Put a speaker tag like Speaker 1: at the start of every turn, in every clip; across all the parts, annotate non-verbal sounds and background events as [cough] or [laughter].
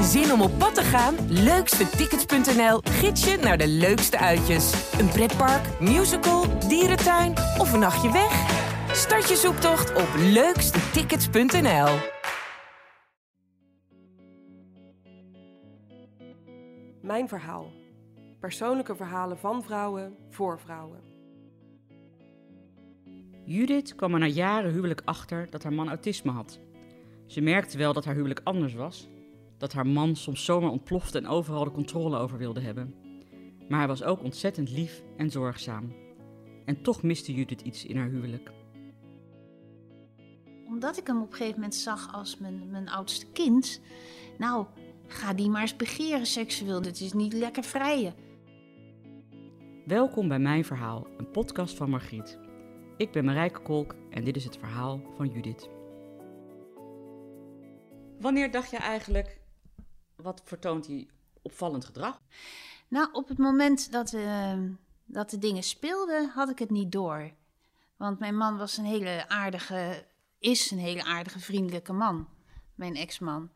Speaker 1: Zin om op pad te gaan? Leukstetickets.nl gids je naar de leukste uitjes. Een pretpark, musical, dierentuin of een nachtje weg? Start je zoektocht op leukstetickets.nl.
Speaker 2: Mijn verhaal. Persoonlijke verhalen van vrouwen voor vrouwen.
Speaker 3: Judith kwam er na jaren huwelijk achter dat haar man autisme had. Ze merkte wel dat haar huwelijk anders was. Dat haar man soms zomaar ontplofte en overal de controle over wilde hebben. Maar hij was ook ontzettend lief en zorgzaam. En toch miste Judith iets in haar huwelijk.
Speaker 4: Omdat ik hem op een gegeven moment zag als mijn, mijn oudste kind. Nou, ga die maar eens begeren seksueel. Dit is niet lekker vrijen.
Speaker 3: Welkom bij Mijn Verhaal, een podcast van Margriet. Ik ben Marijke Kolk en dit is het verhaal van Judith. Wanneer dacht je eigenlijk, wat vertoont hij opvallend gedrag?
Speaker 4: Nou, op het moment dat, eh, dat de dingen speelden, had ik het niet door. Want mijn man was een hele aardige, is een hele aardige, vriendelijke man. Mijn ex-man.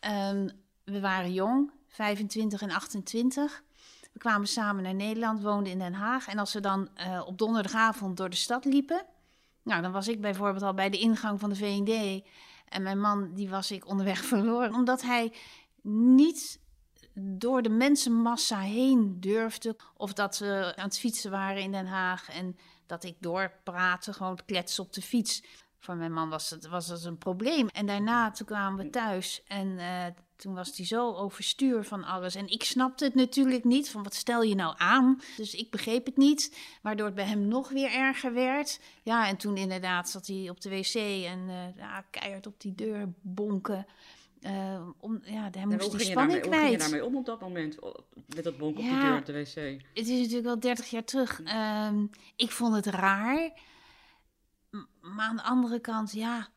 Speaker 4: Ehm, we waren jong, 25 en 28. We kwamen samen naar Nederland, woonden in Den Haag. En als we dan eh, op donderdagavond door de stad liepen... Nou, dan was ik bijvoorbeeld al bij de ingang van de V&D... En mijn man, die was ik onderweg [laughs] verloren. Omdat hij niet door de mensenmassa heen durfde. Of dat we aan het fietsen waren in Den Haag. En dat ik doorpraatte, gewoon kletsen op de fiets. Voor mijn man was het, was het een probleem. En daarna, toen kwamen we thuis. En uh, toen was hij zo overstuur van alles. En ik snapte het natuurlijk niet. Van wat stel je nou aan? Dus ik begreep het niet. Waardoor het bij hem nog weer erger werd. Ja, en toen inderdaad zat hij op de wc en ja, keihard op die deur bonken. Uh, om, ja, hij moest die spanning
Speaker 3: kwijt. Hoe ging je daarmee om op dat moment? Met dat bonken ja, op de deur op de wc?
Speaker 4: Het is natuurlijk wel 30 jaar terug. Uh, ik vond het raar. Maar aan de andere kant, ja,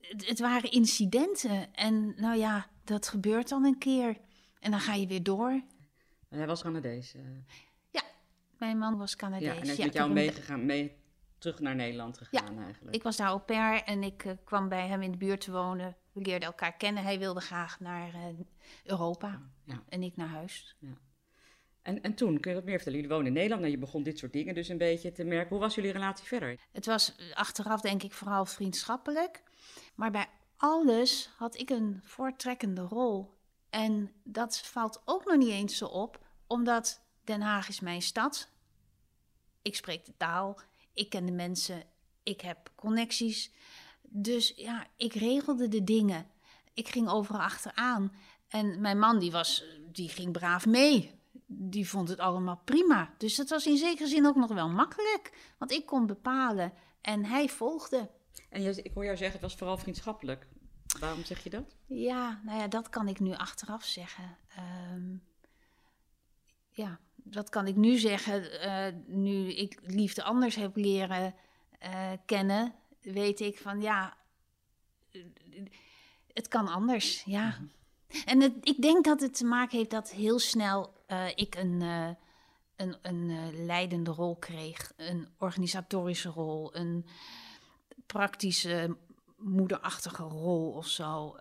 Speaker 4: het, het, waren incidenten. En nou ja, dat gebeurt dan een keer. En dan ga je weer door.
Speaker 3: En hij was Canadees? Uh...
Speaker 4: Ja, mijn man was Canadees.
Speaker 3: Ja, en hij is
Speaker 4: ja,
Speaker 3: met jou meegegaan, mee terug naar Nederland gegaan
Speaker 4: ja,
Speaker 3: eigenlijk?
Speaker 4: ik was daar au pair en ik uh, kwam bij hem in de buurt te wonen. We leerden elkaar kennen. Hij wilde graag naar uh, Europa ja. en ik naar huis.
Speaker 3: Ja. En, en toen, kun je wat meer vertellen? Jullie woonden in Nederland, nou, je begon dit soort dingen dus een beetje te merken. Hoe was jullie relatie verder?
Speaker 4: Het was achteraf denk ik vooral vriendschappelijk. Maar bij alles had ik een voortrekkende rol. En dat valt ook nog niet eens zo op, omdat Den Haag is mijn stad. Ik spreek de taal, ik ken de mensen, ik heb connecties. Dus ja, ik regelde de dingen. Ik ging overal achteraan. En mijn man die, was, die ging braaf mee die vond het allemaal prima. Dus dat was in zekere zin ook nog wel makkelijk. Want ik kon bepalen en hij volgde.
Speaker 3: En je, ik hoor jou zeggen, het was vooral vriendschappelijk. Waarom zeg je dat?
Speaker 4: Ja, nou ja, dat kan ik nu achteraf zeggen. Um, ja, dat kan ik nu zeggen. Uh, nu ik liefde anders heb leren uh, kennen, weet ik van ja, het kan anders, ja. Mm -hmm. En het, ik denk dat het te maken heeft dat heel snel uh, ik een, uh, een, een uh, leidende rol kreeg. Een organisatorische rol, een praktische moederachtige rol of zo.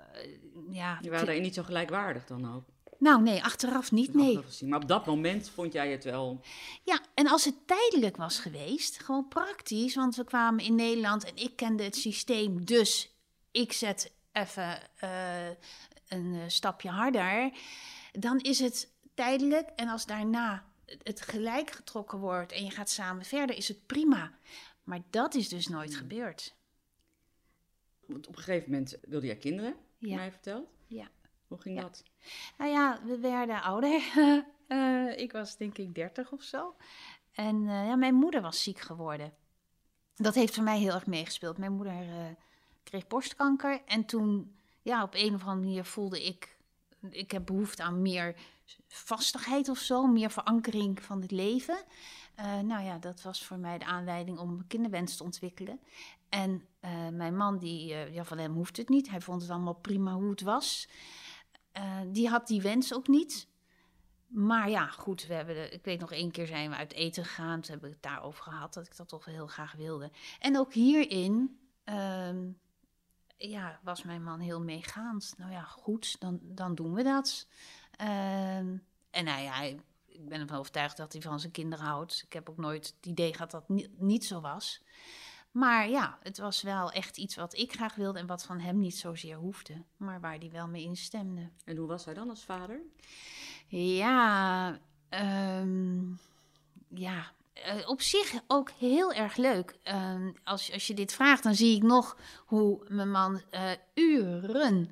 Speaker 4: ja,
Speaker 3: Je waren daarin niet zo gelijkwaardig dan ook?
Speaker 4: Nou nee, achteraf niet, nee.
Speaker 3: Achteraf maar op dat moment vond jij het wel...
Speaker 4: Ja, en als het tijdelijk was geweest, gewoon praktisch... want we kwamen in Nederland en ik kende het systeem... dus ik zet even een stapje harder... dan is het tijdelijk. En als daarna het gelijk getrokken wordt en je gaat samen verder, is het prima. Maar dat is dus nooit gebeurd.
Speaker 3: Want op een gegeven moment wilde jij kinderen, ja. mij verteld.
Speaker 4: Ja.
Speaker 3: Hoe ging
Speaker 4: ja.
Speaker 3: dat?
Speaker 4: Nou ja, we werden ouder. uh, [laughs] ik was denk ik dertig of zo. En uh, ja, mijn moeder was ziek geworden. Dat heeft voor mij heel erg meegespeeld. Mijn moeder uh, kreeg borstkanker. En toen, ja, op een of andere manier voelde ik... Ik heb behoefte aan meer vastigheid of zo, meer verankering van het leven. Nou ja, dat was voor mij de aanleiding om een kinderwens te ontwikkelen. En mijn man, die, ja, van hem hoeft het niet. Hij vond het allemaal prima hoe het was. Die had die wens ook niet. Maar ja, goed, we hebben ik weet nog één keer zijn we uit eten gegaan. Toen hebben we het daarover gehad, dat ik dat toch heel graag wilde. En ook hierin, ehm, ja, was mijn man heel meegaand. Nou ja, goed, dan, dan doen we dat. Ehm, en nou ja, ik ben ervan overtuigd dat hij van zijn kinderen houdt. Ik heb ook nooit het idee gehad dat niet, niet zo was. Maar ja, het was wel echt iets wat ik graag wilde en wat van hem niet zozeer hoefde. Maar waar hij wel mee instemde.
Speaker 3: En hoe was hij dan als vader?
Speaker 4: Ja, ehm, ja. eh, op zich ook heel erg leuk. Ehm, als, als je dit vraagt, dan zie ik nog hoe mijn man eh, uren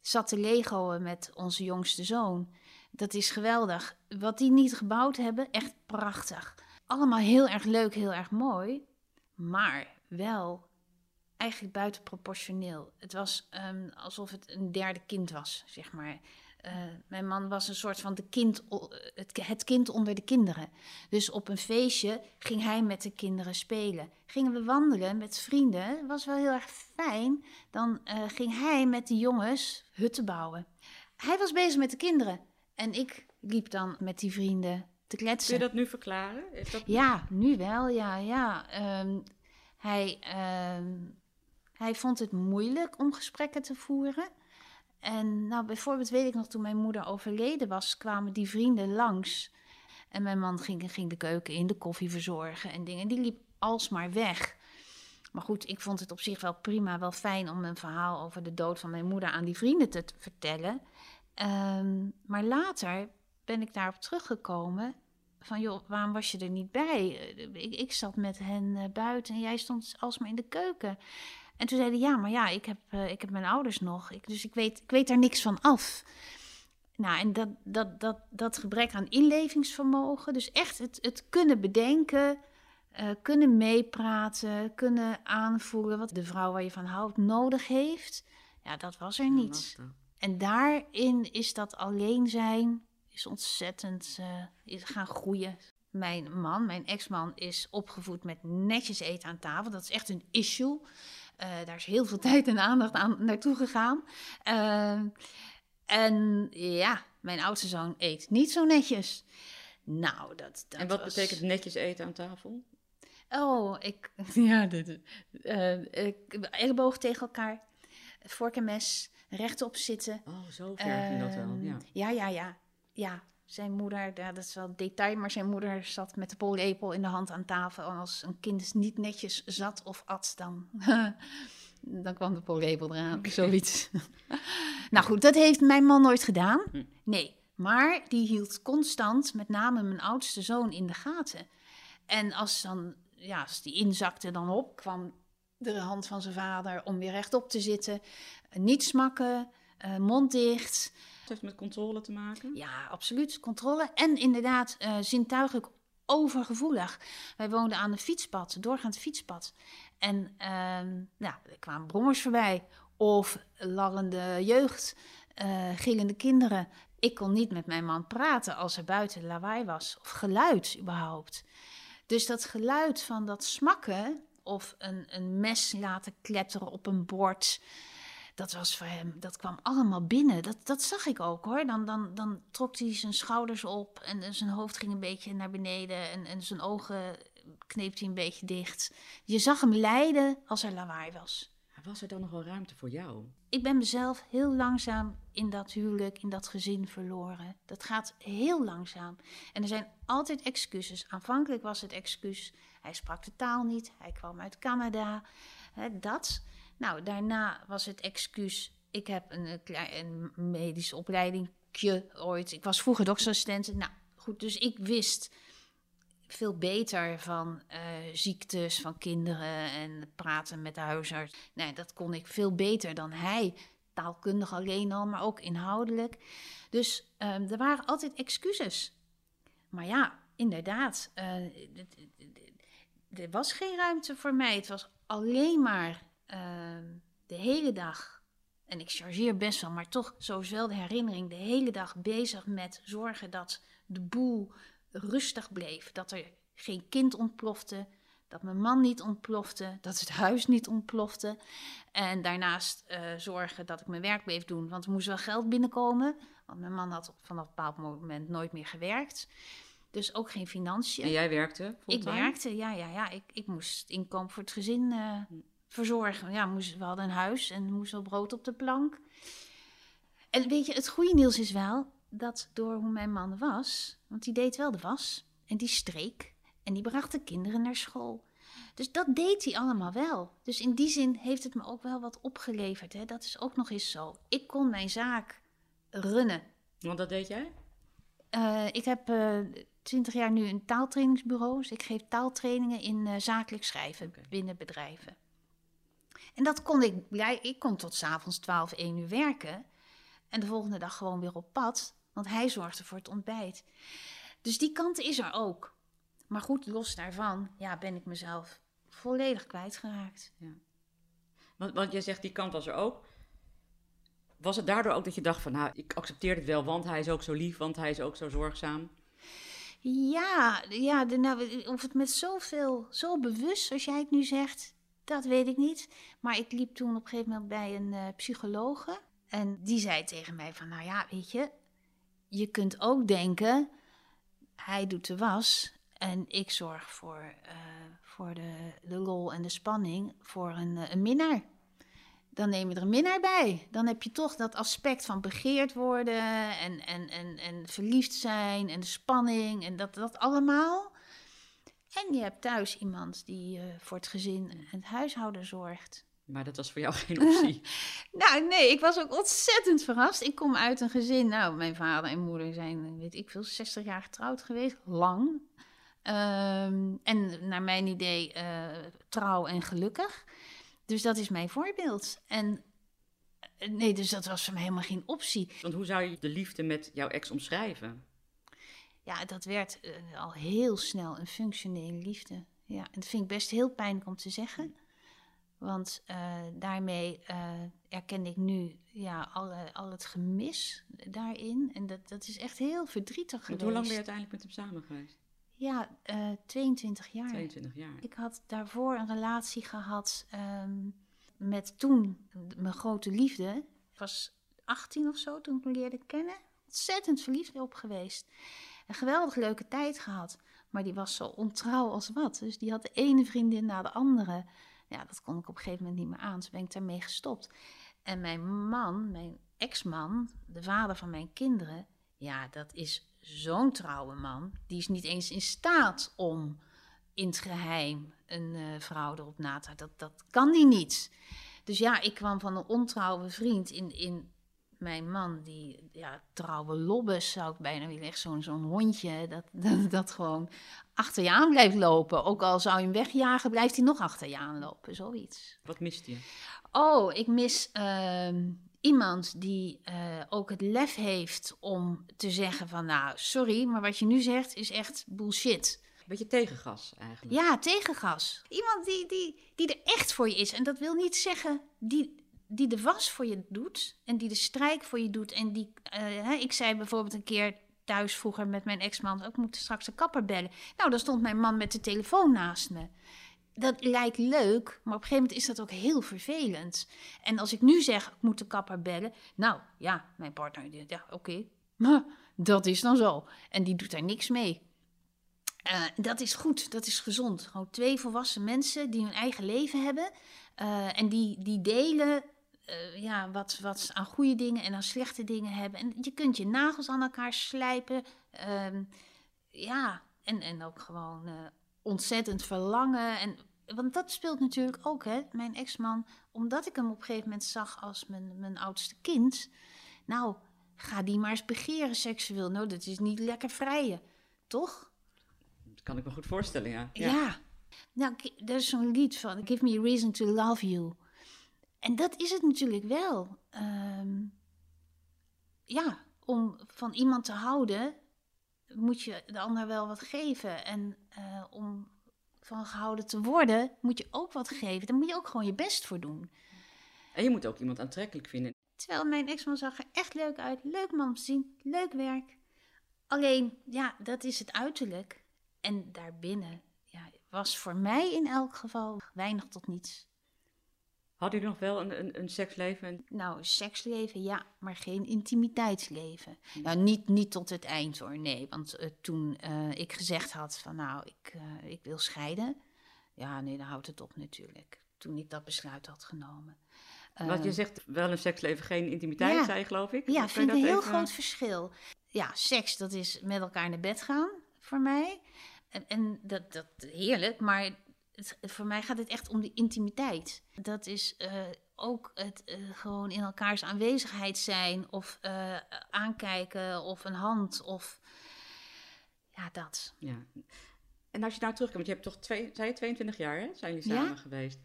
Speaker 4: zat te legoen met onze jongste zoon. Dat is geweldig. Wat die niet gebouwd hebben, echt prachtig. Allemaal heel erg leuk, heel erg mooi. Maar wel eigenlijk buitenproportioneel. Het was ehm, alsof het een derde kind was, zeg maar. Eh, mijn man was een soort van de kind, het, het kind onder de kinderen. Dus op een feestje ging hij met de kinderen spelen. Gingen we wandelen met vrienden, was wel heel erg fijn. Dan eh, ging hij met de jongens hutten bouwen. Hij was bezig met de kinderen. En ik liep dan met die vrienden te
Speaker 3: Kun
Speaker 4: kletsen.
Speaker 3: je dat nu verklaren? Is dat...
Speaker 4: Ja, nu wel, ja, ja. Ehm, hij, ehm, hij vond het moeilijk om gesprekken te voeren. En nou, bijvoorbeeld weet ik nog, toen mijn moeder overleden was, kwamen die vrienden langs. En mijn man ging, ging de keuken in, de koffie verzorgen en dingen. Die liep alsmaar weg. Maar goed, ik vond het op zich wel prima, wel fijn om een verhaal over de dood van mijn moeder aan die vrienden te vertellen. Ehm, maar later ben ik daarop teruggekomen van joh, waarom was je er niet bij? Eh, Ik, ik zat met hen eh, buiten en jij stond alsmaar in de keuken. En toen zeiden ja, maar ja, ik heb, eh, ik heb mijn ouders nog, ik, dus ik weet, ik weet daar niks van af. Nou, en dat, dat, dat, dat gebrek aan inlevingsvermogen, dus echt het, het kunnen bedenken, kunnen meepraten, kunnen aanvoelen wat de vrouw waar je van houdt nodig heeft, ja, dat was er niet. En daarin is dat alleen zijn is ontzettend eh, is gaan groeien. Mijn man, mijn ex-man, is opgevoed met netjes eten aan tafel. Dat is echt een issue. Eh, daar is heel veel [laughs] tijd en aandacht aan naartoe gegaan. Eh, en ja, mijn oudste zoon eet niet zo netjes. Nou, dat, dat
Speaker 3: en wat
Speaker 4: was-
Speaker 3: betekent netjes eten aan tafel?
Speaker 4: Oh, ik. [laughs] Ja, dit. eh elleboog tegen elkaar, vork en mes, rechtop zitten.
Speaker 3: Oh, zo ver ging dat wel.
Speaker 4: Ehm,
Speaker 3: Ja.
Speaker 4: ja, ja, ja. Ja, zijn moeder, ja, dat is wel een detail, maar zijn moeder zat met de pollepel in de hand aan tafel. En als een kind niet netjes zat of at, dan, [laughs] dan kwam de pollepel eraan, zoiets. [laughs] nou goed, dat heeft mijn man nooit gedaan.
Speaker 3: Hm.
Speaker 4: Nee, maar die hield constant, met name mijn oudste zoon, in de gaten. En als, dan, ja, als die inzakte dan op, kwam de hand van zijn vader om weer rechtop te zitten. Niet smakken, eh, mond dicht.
Speaker 3: Het heeft met controle te maken.
Speaker 4: Ja, absoluut. Controle. En inderdaad, eh, zintuigelijk overgevoelig. Wij woonden aan een fietspad, doorgaand fietspad. En ehm, er kwamen brommers voorbij. Of lallende jeugd, eh, gillende kinderen. Ik kon niet met mijn man praten als er buiten lawaai was. Of geluid überhaupt. Dus dat geluid van dat smakken of een, een mes laten kletteren op een bord. Dat was voor hem, dat kwam allemaal binnen. Dat, dat zag ik ook hoor. Dan, dan, dan trok hij zijn schouders op en zijn hoofd ging een beetje naar beneden en, en zijn ogen kneep hij een beetje dicht. Je zag hem lijden als er lawaai was.
Speaker 3: Was er dan nog wel ruimte voor jou?
Speaker 4: Ik ben mezelf heel langzaam in dat huwelijk, in dat gezin verloren. Dat gaat heel langzaam. En er zijn altijd excuses. Aanvankelijk was het excuus, hij sprak de taal niet, hij kwam uit Canada, hè, dat. Nou, daarna was het excuus, ik heb een, eh, een medische opleidingje ooit. Ik was vroeger doktersassistent. Nou, goed, dus ik wist veel beter van eh, ziektes van kinderen en praten met de huisarts. Nee, dat kon ik veel beter dan hij. Taalkundig alleen al, maar ook inhoudelijk. Dus ehm, er waren altijd excuses. Maar ja, inderdaad, eh, er was geen ruimte voor mij. Het was alleen maar ehm, de hele dag. En ik chargeer best wel, maar toch, zo is wel de herinnering, de hele dag bezig met zorgen dat de boel rustig bleef. Dat er geen kind ontplofte, dat mijn man niet ontplofte, dat het huis niet ontplofte. En daarnaast eh, zorgen dat ik mijn werk bleef doen, want er moest wel geld binnenkomen. Want mijn man had vanaf een bepaald moment nooit meer gewerkt. Dus ook geen financiën.
Speaker 3: En jij werkte
Speaker 4: Ik
Speaker 3: fulltime?
Speaker 4: werkte, ja, ja, ja. Ik, ik moest inkomen voor het gezin eh, verzorgen. Ja, moest, we hadden een huis en moest wel brood op de plank. En weet je, het goede nieuws is wel dat door hoe mijn man was, want die deed wel de was en die streek en die bracht de kinderen naar school. Dus dat deed hij allemaal wel. Dus in die zin heeft het me ook wel wat opgeleverd. Hè? Dat is ook nog eens zo. Ik kon mijn zaak runnen.
Speaker 3: Want dat deed jij?
Speaker 4: Uh, ik heb twintig jaar nu een taaltrainingsbureau. Dus ik geef taaltrainingen in uh, zakelijk schrijven okay. binnen bedrijven. En dat kon ik, ja, ik kon tot s'avonds 12, 1 uur werken. En de volgende dag gewoon weer op pad. Want hij zorgde voor het ontbijt. Dus die kant is er ook. Maar goed, los daarvan ja, ben ik mezelf volledig kwijtgeraakt. Ja.
Speaker 3: Want, want jij zegt die kant was er ook. Was het daardoor ook dat je dacht van, nou, ik accepteer het wel, want hij is ook zo lief, want hij is ook zo zorgzaam?
Speaker 4: Ja, ja de, nou, of het met zoveel, zo bewust, zoals jij het nu zegt, dat weet ik niet. Maar ik liep toen op een gegeven moment bij een uh, psychologe. En die zei tegen mij van, nou ja, weet je, je kunt ook denken, hij doet de was en ik zorg voor, uh, voor de, de lol en de spanning voor een, een minnaar dan neem je er een minnaar bij. Dan heb je toch dat aspect van begeerd worden en, en, en, en verliefd zijn en de spanning en dat, dat allemaal. En je hebt thuis iemand die uh, voor het gezin en het huishouden zorgt.
Speaker 3: Maar dat was voor jou [laughs] geen optie. [laughs]
Speaker 4: nou, nee, ik was ook ontzettend verrast. Ik kom uit een gezin. Nou, mijn vader en moeder zijn, weet ik veel, 60 jaar getrouwd geweest. Lang. Um, en naar mijn idee uh, trouw en gelukkig. Dus dat is mijn voorbeeld. En eh, nee, dus dat was voor mij helemaal geen optie.
Speaker 3: Want hoe zou je de liefde met jouw ex omschrijven?
Speaker 4: Ja, dat werd uh, al heel snel een functionele liefde. Ja, en dat vind ik best heel pijnlijk om te zeggen. Want uh, daarmee uh, erken ik nu ja, alle, al het gemis daarin. En dat, dat is echt heel verdrietig geweest.
Speaker 3: hoe lang ben je uiteindelijk met hem samen geweest?
Speaker 4: Ja, uh, 22 jaar.
Speaker 3: 22 jaar.
Speaker 4: Ik had daarvoor een relatie gehad um, met toen mijn grote liefde. Ik was 18 of zo toen ik me leerde kennen. Ontzettend verliefd op geweest. Een geweldig leuke tijd gehad. Maar die was zo ontrouw als wat. Dus die had de ene vriendin na de andere. Ja, dat kon ik op een gegeven moment niet meer aan. Dus ben ik daarmee gestopt. En mijn man, mijn ex-man, de vader van mijn kinderen. Ja, dat is zo'n trouwe man, die is niet eens in staat om in het geheim een uh, vrouw erop na te dat, dat kan die niet. Dus ja, ik kwam van een ontrouwe vriend in, in mijn man, die ja, trouwe lobbes zou ik bijna willen, echt zo'n zo'n hondje, dat, [laughs] dat, dat gewoon achter je aan blijft lopen. Ook al zou je hem wegjagen, blijft hij nog achter je aanlopen, zoiets.
Speaker 3: Wat mist je?
Speaker 4: Oh, ik mis uh, iemand die uh, ook het lef heeft om te zeggen van nou, sorry, maar wat je nu zegt is echt bullshit.
Speaker 3: Beetje tegengas eigenlijk.
Speaker 4: Ja, tegengas. Iemand die, die, die er echt voor je is. En dat wil niet zeggen die, die de was voor je doet en die de strijk voor je doet. En die, hè, ik zei bijvoorbeeld een keer thuis vroeger met mijn ex-man, ik moet straks de kapper bellen. Nou, dan stond mijn man met de telefoon naast me dat lijkt leuk, maar op een gegeven moment is dat ook heel vervelend. En als ik nu zeg, ik moet de kapper bellen. Nou, ja, mijn partner, ja, oké. Okay. dat is dan zo. En die doet daar niks mee. Uh, dat is goed, dat is gezond. Gewoon twee volwassen mensen die hun eigen leven hebben. Uh, en die, die delen uh, ja, wat, wat aan goede dingen en aan slechte dingen hebben. En je kunt je nagels aan elkaar slijpen. Ehm, ja, en, en ook gewoon ontzettend verlangen. En, want dat speelt natuurlijk ook, hè, mijn ex-man, omdat ik hem op een gegeven moment zag als mijn, mijn oudste kind. Nou, ga die maar eens begeren seksueel. Nou, dat is niet lekker vrijen, toch?
Speaker 3: Dat kan ik me goed voorstellen, ja.
Speaker 4: Ja. ja. Nou, er is zo'n lied van Give me a reason to love you. En dat is het natuurlijk wel. Um, ja, om van iemand te houden, moet je de ander wel wat geven. En uh, om van gehouden te worden, moet je ook wat geven. Daar moet je ook gewoon je best voor doen.
Speaker 3: En je moet ook iemand aantrekkelijk vinden.
Speaker 4: Terwijl mijn ex-man zag er echt leuk uit. Leuk man om te zien, leuk werk. Alleen, ja, dat is het uiterlijk. En daarbinnen ja, was voor mij in elk geval weinig tot niets.
Speaker 3: Had u nog wel een, een, een seksleven?
Speaker 4: Nou, seksleven ja, maar geen intimiteitsleven. Hm. Nou, niet, niet tot het eind hoor, nee. Want uh, toen uh, ik gezegd had van nou, ik, uh, ik wil scheiden. Ja, nee, dan houdt het op natuurlijk. toen ik dat besluit had genomen.
Speaker 3: Want je
Speaker 4: Eh,
Speaker 3: zegt wel een seksleven, geen intimiteit,
Speaker 4: ja.
Speaker 3: zei je geloof ik.
Speaker 4: Ja, ik vind een heel
Speaker 3: even-
Speaker 4: groot verschil. Ja, seks, dat is met elkaar naar bed gaan voor mij. En, en dat, dat heerlijk, maar het, voor mij gaat het echt om de intimiteit. Dat is eh, ook het eh, gewoon in elkaars aanwezigheid zijn of eh, aankijken of een hand of ja, dat.
Speaker 3: Ja. En als je nou terugkomt, want je hebt toch twee, zei je 22 jaar, hè? Zijn jullie
Speaker 4: Ja.
Speaker 3: samen geweest?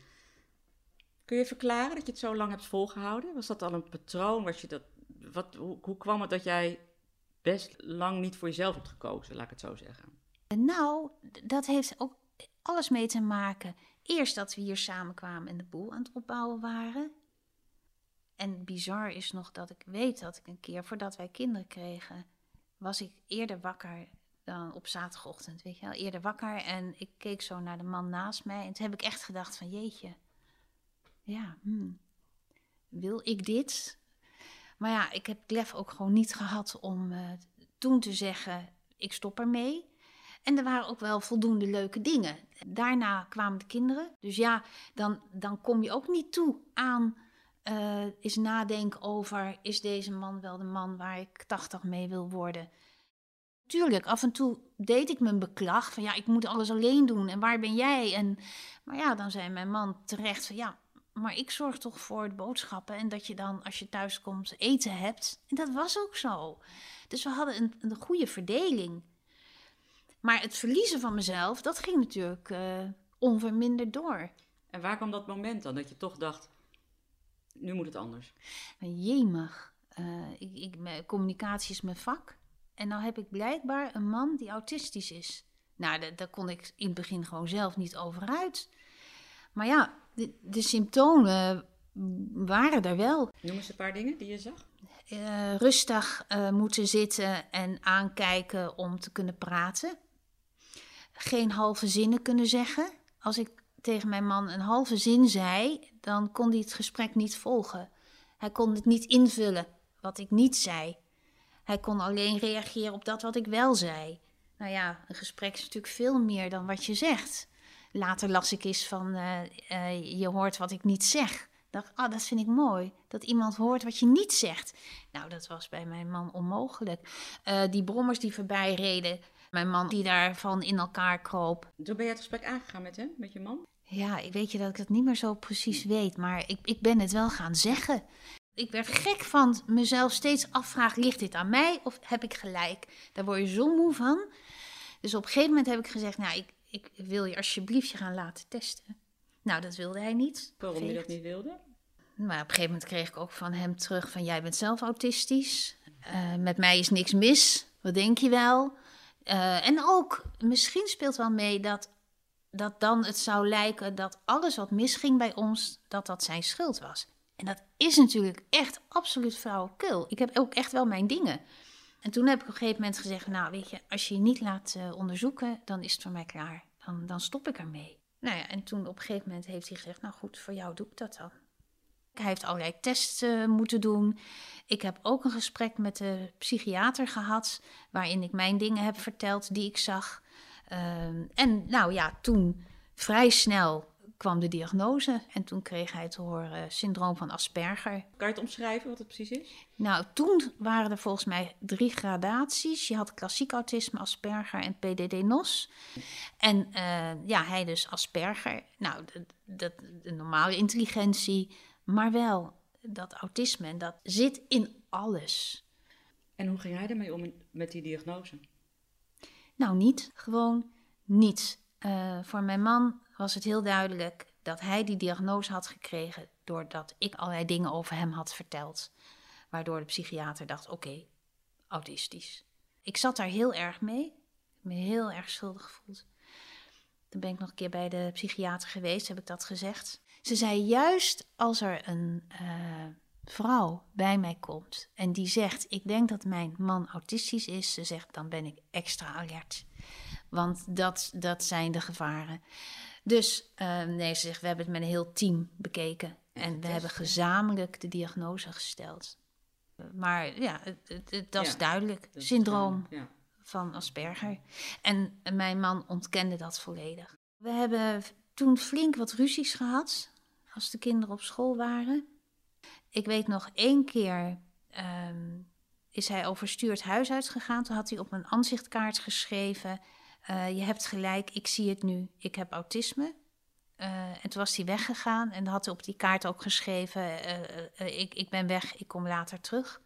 Speaker 3: Kun je verklaren dat je het zo lang hebt volgehouden? Was dat al een patroon? Was je dat, wat, hoe, hoe kwam het dat jij best lang niet voor jezelf hebt gekozen, laat ik het zo zeggen?
Speaker 4: Nou, dat heeft ook alles mee te maken. Eerst dat we hier samenkwamen en de boel aan het opbouwen waren. En bizar is nog dat ik weet dat ik een keer voordat wij kinderen kregen, was ik eerder wakker dan op zaterdagochtend, weet je wel, eerder wakker en ik keek zo naar de man naast mij en toen heb ik echt gedacht van jeetje, ja, hmm, wil ik dit? Maar ja, ik heb het lef ook gewoon niet gehad om eh, toen te zeggen, ik stop ermee. En er waren ook wel voldoende leuke dingen. Daarna kwamen de kinderen. Dus ja, dan, dan kom je ook niet toe aan eh eens nadenken over... is deze man wel de man waar ik 80 mee wil worden? Tuurlijk, af en toe deed ik mijn beklag van... ja, ik moet alles alleen doen en waar ben jij? En, maar ja, dan zei mijn man terecht van... ja, maar ik zorg toch voor de boodschappen... en dat je dan, als je thuis komt, eten hebt. En dat was ook zo. Dus we hadden een, een goede verdeling... Maar het verliezen van mezelf, dat ging natuurlijk eh, onverminderd door.
Speaker 3: En waar kwam dat moment dan, dat je toch dacht, nu moet het anders?
Speaker 4: Jemig, eh, ik, ik, communicatie is mijn vak. En nou heb ik blijkbaar een man die autistisch is. Nou, da- daar kon ik in het begin gewoon zelf niet over uit. Maar ja, de, de symptomen waren er wel.
Speaker 3: Noem eens een paar dingen die je zag.
Speaker 4: Eh, rustig moeten zitten en aankijken om te kunnen praten. Geen halve zinnen kunnen zeggen. Als ik tegen mijn man een halve zin zei, dan kon hij het gesprek niet volgen. Hij kon het niet invullen wat ik niet zei. Hij kon alleen reageren op dat wat ik wel zei. Nou ja, een gesprek is natuurlijk veel meer dan wat je zegt. Later las ik eens van, eh, eh, je hoort wat ik niet zeg. dacht, ah, dat vind ik mooi. Dat iemand hoort wat je niet zegt. Nou, dat was bij mijn man onmogelijk. Eh, die brommers die voorbij reden, mijn man die daarvan in elkaar kroop.
Speaker 3: Toen ben je het gesprek aangegaan met hem, met je man?
Speaker 4: Ja, ik weet je dat ik het niet meer zo precies weet, maar ik, ik ben het wel gaan zeggen. Ik werd gek van mezelf steeds afvragen, ligt dit aan mij of heb ik gelijk? Daar word je zo moe van. Dus op een gegeven moment heb ik gezegd, nou, ik, ik wil je alsjeblieft je gaan laten testen. Nou, dat wilde hij niet.
Speaker 3: Waarom je dat niet wilde?
Speaker 4: Maar op een gegeven moment kreeg ik ook van hem terug van... jij bent zelf autistisch, Eh, met mij is niks mis, wat denk je wel? Eh, en ook, misschien speelt wel mee dat, dat dan het zou lijken... dat alles wat misging bij ons, dat dat zijn schuld was. En dat is natuurlijk echt absoluut flauwekul. Ik heb ook echt wel mijn dingen. En toen heb ik op een gegeven moment gezegd... nou, weet je, als je je niet laat eh, onderzoeken, dan is het voor mij klaar. Dan, dan stop ik ermee. Nou ja, en toen op een gegeven moment heeft hij gezegd... nou goed, voor jou doe ik dat dan. Hij heeft allerlei tests eh, moeten doen. Ik heb ook een gesprek met de psychiater gehad, waarin ik mijn dingen heb verteld die ik zag. Ehm, en nou ja, toen vrij snel kwam de diagnose en toen kreeg hij te horen syndroom van Asperger.
Speaker 3: Kan je het omschrijven wat het precies is?
Speaker 4: Nou, toen waren er volgens mij drie gradaties. Je had klassiek autisme, Asperger en PDD-NOS. En eh, ja, hij dus Asperger. Nou, de, de normale intelligentie, maar wel dat autisme. En dat zit in alles.
Speaker 3: En hoe ging hij ermee om met die diagnose?
Speaker 4: Nou, niet. Gewoon niet. Eh, voor mijn man was het heel duidelijk dat hij die diagnose had gekregen doordat ik allerlei dingen over hem had verteld. Waardoor de psychiater dacht, oké, autistisch. Ik zat daar heel erg mee. Ik heb me heel erg schuldig gevoeld. Toen ben ik nog een keer bij de psychiater geweest, heb ik dat gezegd. Ze zei, juist als er een eh, vrouw bij mij komt en die zegt, ik denk dat mijn man autistisch is, ze zegt, dan ben ik extra alert. Want dat, dat zijn de gevaren. Dus eh, nee, ze zegt, we hebben het met een heel team bekeken. En we hebben gezamenlijk de diagnose gesteld. Maar ja, het, het, het- dat is duidelijk.
Speaker 3: Dat is
Speaker 4: Syndroom
Speaker 3: Ja.
Speaker 4: van Asperger. En mijn man ontkende dat volledig. We hebben toen flink wat ruzies gehad. Als de kinderen op school waren. Ik weet nog één keer ehm, is hij overstuurd huis uitgegaan. Toen had hij op een aanzichtkaart geschreven: eh, Je hebt gelijk, ik zie het nu, ik heb autisme. Uh, en toen was hij weggegaan en had hij op die kaart ook geschreven: uh, ik, ik ben weg, ik kom later terug.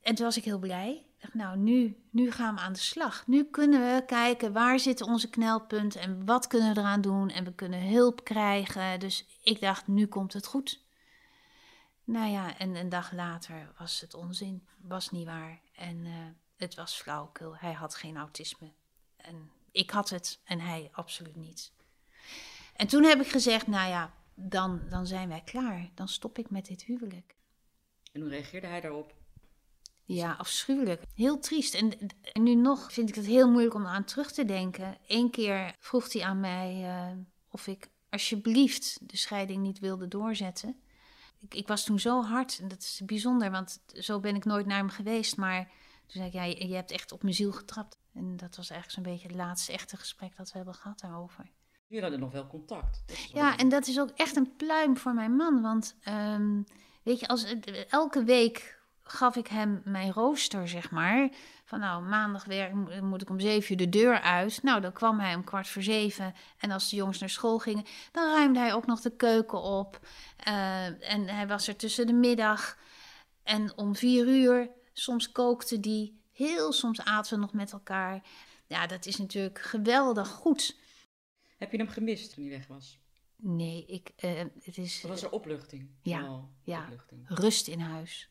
Speaker 4: En toen was ik heel blij. Nou, nu, nu gaan we aan de slag. Nu kunnen we kijken waar zitten onze knelpunten en wat kunnen we eraan doen. En we kunnen hulp krijgen. Dus ik dacht, nu komt het goed. Nou ja, en een dag later was het onzin. Was niet waar. En uh, het was flauwekul. Hij had geen autisme. En ik had het en hij absoluut niet. En toen heb ik gezegd, nou ja, dan, dan zijn wij klaar. Dan stop ik met dit huwelijk.
Speaker 3: En hoe reageerde hij daarop?
Speaker 4: Ja, afschuwelijk. Heel triest. En, en, nu nog vind ik het heel moeilijk om aan terug te denken. Eén keer vroeg hij aan mij uh, of ik alsjeblieft de scheiding niet wilde doorzetten. Ik, ik, was toen zo hard, en dat is bijzonder, want zo ben ik nooit naar hem geweest. Maar toen zei ik, ja, je, je hebt echt op mijn ziel getrapt. En dat was eigenlijk zo'n beetje het laatste echte gesprek dat we hebben gehad daarover.
Speaker 3: Jullie hadden nog wel contact.
Speaker 4: Ja, en dat is ook echt een pluim voor mijn man. Want um, weet je, als, elke week gaf ik hem mijn rooster, zeg maar. Van nou, maandag weer moet ik om zeven uur de deur uit. Nou, dan kwam hij om kwart voor zeven. En als de jongens naar school gingen, dan ruimde hij ook nog de keuken op. Uh, en hij was er tussen de middag. En om vier uur, soms kookte die. Heel soms aten we nog met elkaar. Ja, dat is natuurlijk geweldig goed.
Speaker 3: Heb je hem gemist toen hij weg was?
Speaker 4: Nee, ik, uh, het is...
Speaker 3: Wat was er opluchting?
Speaker 4: Ja, oh, ja. Opluchting. rust in huis.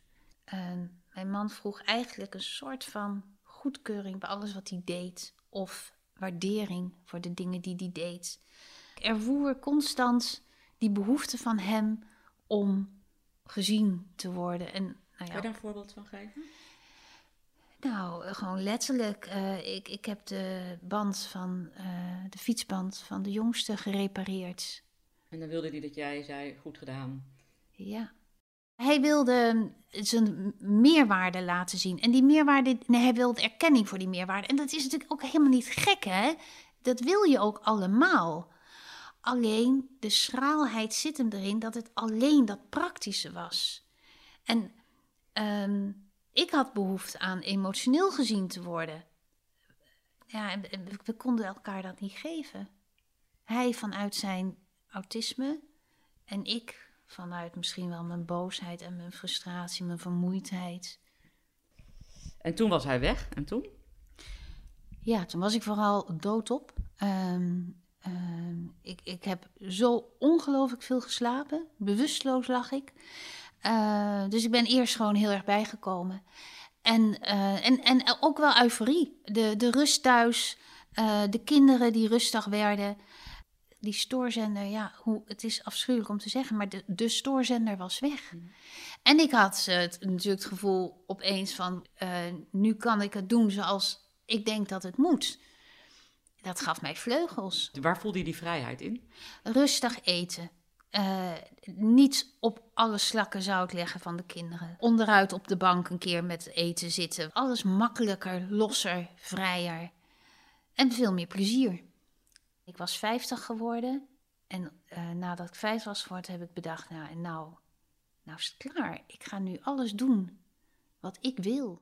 Speaker 4: Uh, mijn man vroeg eigenlijk een soort van goedkeuring bij alles wat hij deed. Of waardering voor de dingen die hij deed. Er voer constant die behoefte van hem om gezien te worden. En, nou ja,
Speaker 3: Kan je daar een voorbeeld van geven?
Speaker 4: Nou, gewoon letterlijk. Uh, ik, ik heb de band van, uh, de fietsband van de jongste gerepareerd.
Speaker 3: En dan wilde hij dat jij zei, goed gedaan.
Speaker 4: Ja. Hij wilde zijn meerwaarde laten zien. En die meerwaarde, nee, hij wilde erkenning voor die meerwaarde. En dat is natuurlijk ook helemaal niet gek, hè? Dat wil je ook allemaal. Alleen de schraalheid zit hem erin dat het alleen dat praktische was. En um, ik had behoefte aan emotioneel gezien te worden. Ja, we konden elkaar dat niet geven. Hij vanuit zijn autisme en ik vanuit misschien wel mijn boosheid en mijn frustratie, mijn vermoeidheid.
Speaker 3: En toen was hij weg. En toen?
Speaker 4: Ja, toen was ik vooral doodop. Um, um, ik, ik heb zo ongelooflijk veel geslapen. Bewusteloos lag ik. Uh, dus ik ben eerst gewoon heel erg bijgekomen. En, uh, en, en ook wel euforie. De, de rust thuis, uh, de kinderen die rustig werden. Die stoorzender, ja, hoe, het is afschuwelijk om te zeggen, maar de, de stoorzender was weg. Mm. En ik had het, natuurlijk het gevoel opeens van, nu kan ik het doen zoals ik denk dat het moet. Dat gaf mij vleugels.
Speaker 3: Waar voelde je die vrijheid in?
Speaker 4: Rustig eten. Uh, niet op alle slakken zout leggen van de kinderen. Onderuit op de bank een keer met eten zitten. Alles makkelijker, losser, vrijer. En veel meer plezier. Ik was 50 geworden. En uh, nadat ik 50 was geworden, heb ik bedacht: nou, nou, nou is het klaar. Ik ga nu alles doen wat ik wil.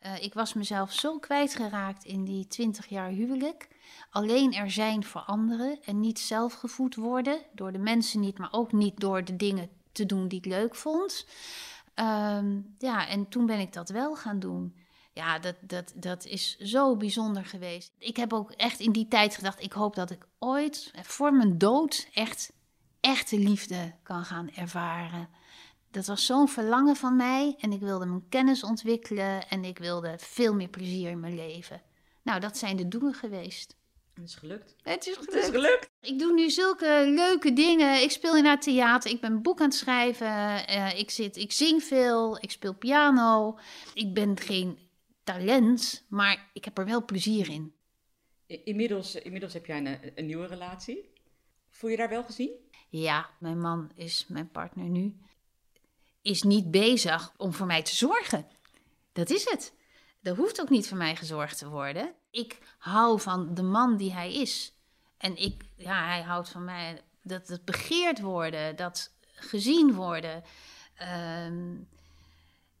Speaker 4: Uh, ik was mezelf zo kwijtgeraakt in die 20 jaar huwelijk. Alleen er zijn voor anderen en niet zelf gevoed worden. Door de mensen niet, maar ook niet door de dingen te doen die ik leuk vond. Um, ja, en toen ben ik dat wel gaan doen. Ja, dat, dat, dat is zo bijzonder geweest. Ik heb ook echt in die tijd gedacht: ik hoop dat ik ooit voor mijn dood echt echte liefde kan gaan ervaren dat was zo'n verlangen van mij en ik wilde mijn kennis ontwikkelen en ik wilde veel meer plezier in mijn leven. Nou, dat zijn de doelen geweest.
Speaker 3: Het is gelukt.
Speaker 4: Het is gelukt.
Speaker 3: Het is gelukt.
Speaker 4: Ik doe nu zulke leuke dingen. Ik speel in het theater. Ik ben een boek aan het schrijven. Uh, ik, zit, ik zing veel. Ik speel piano. Ik ben geen talent, maar ik heb er wel plezier in.
Speaker 3: Inmiddels, inmiddels heb jij een, een nieuwe relatie. Voel je daar wel gezien?
Speaker 4: Ja, mijn man is mijn partner nu is niet bezig om voor mij te zorgen. Dat is het. Er hoeft ook niet voor mij gezorgd te worden. Ik hou van de man die hij is. En ik, ja, hij houdt van mij dat, dat begeerd worden, dat gezien worden. Ehm,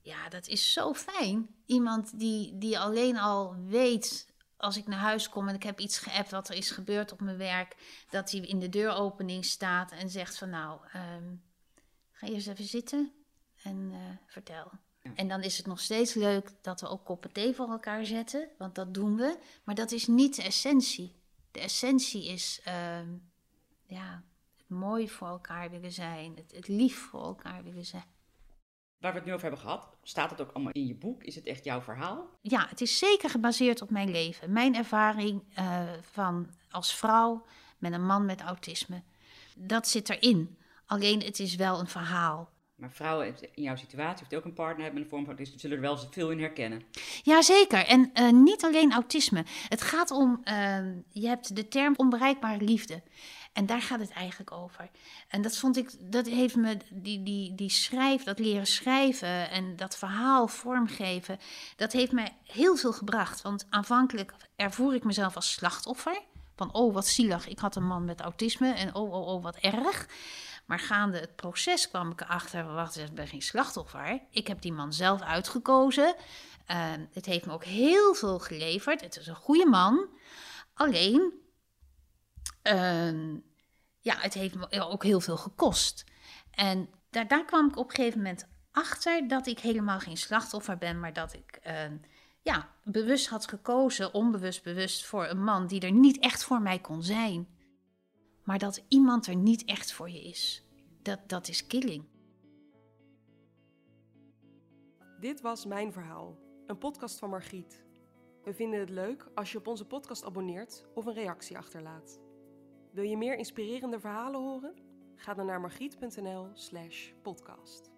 Speaker 4: ja, dat is zo fijn. Iemand die, die alleen al weet als ik naar huis kom en ik heb iets geappt wat er is gebeurd op mijn werk, dat hij in de deuropening staat en zegt van nou, um, ga eerst even zitten en uh, vertel. En dan is het nog steeds leuk dat we ook koppen thee voor elkaar zetten, want dat doen we. Maar dat is niet de essentie. De essentie is uh, ja, het mooi voor elkaar willen zijn, het, het lief voor elkaar willen zijn.
Speaker 3: Waar we het nu over hebben gehad, staat het ook allemaal in je boek? Is het echt jouw verhaal?
Speaker 4: Ja, het is zeker gebaseerd op mijn leven. Mijn ervaring uh, van als vrouw met een man met autisme. Dat zit erin. Alleen het is wel een verhaal.
Speaker 3: Maar vrouwen in jouw situatie, of ook een partner hebben met een vorm van autisme, zullen er wel veel in herkennen.
Speaker 4: Jazeker. En uh, niet alleen autisme. Het gaat om, uh, je hebt de term onbereikbare liefde. En daar gaat het eigenlijk over. En dat vond ik, dat heeft me, die, die, die schrijf, dat leren schrijven en dat verhaal vormgeven, dat heeft mij heel veel gebracht. Want aanvankelijk ervoer ik mezelf als slachtoffer. Van, oh wat zielig, ik had een man met autisme en oh, oh, oh, wat erg. Maar gaande het proces kwam ik erachter, wacht ik ben geen slachtoffer. Ik heb die man zelf uitgekozen. Uh, het heeft me ook heel veel geleverd. Het is een goede man. Alleen, uh, ja, het heeft me ook heel veel gekost. En daar, daar kwam ik op een gegeven moment achter dat ik helemaal geen slachtoffer ben, maar dat ik uh, ja, bewust had gekozen, onbewust bewust, voor een man die er niet echt voor mij kon zijn maar dat iemand er niet echt voor je is. Dat, dat is killing.
Speaker 2: Dit was Mijn Verhaal, een podcast van Margriet. We vinden het leuk als je op onze podcast abonneert of een reactie achterlaat. Wil je meer inspirerende verhalen horen? Ga dan naar margriet.nl/podcast.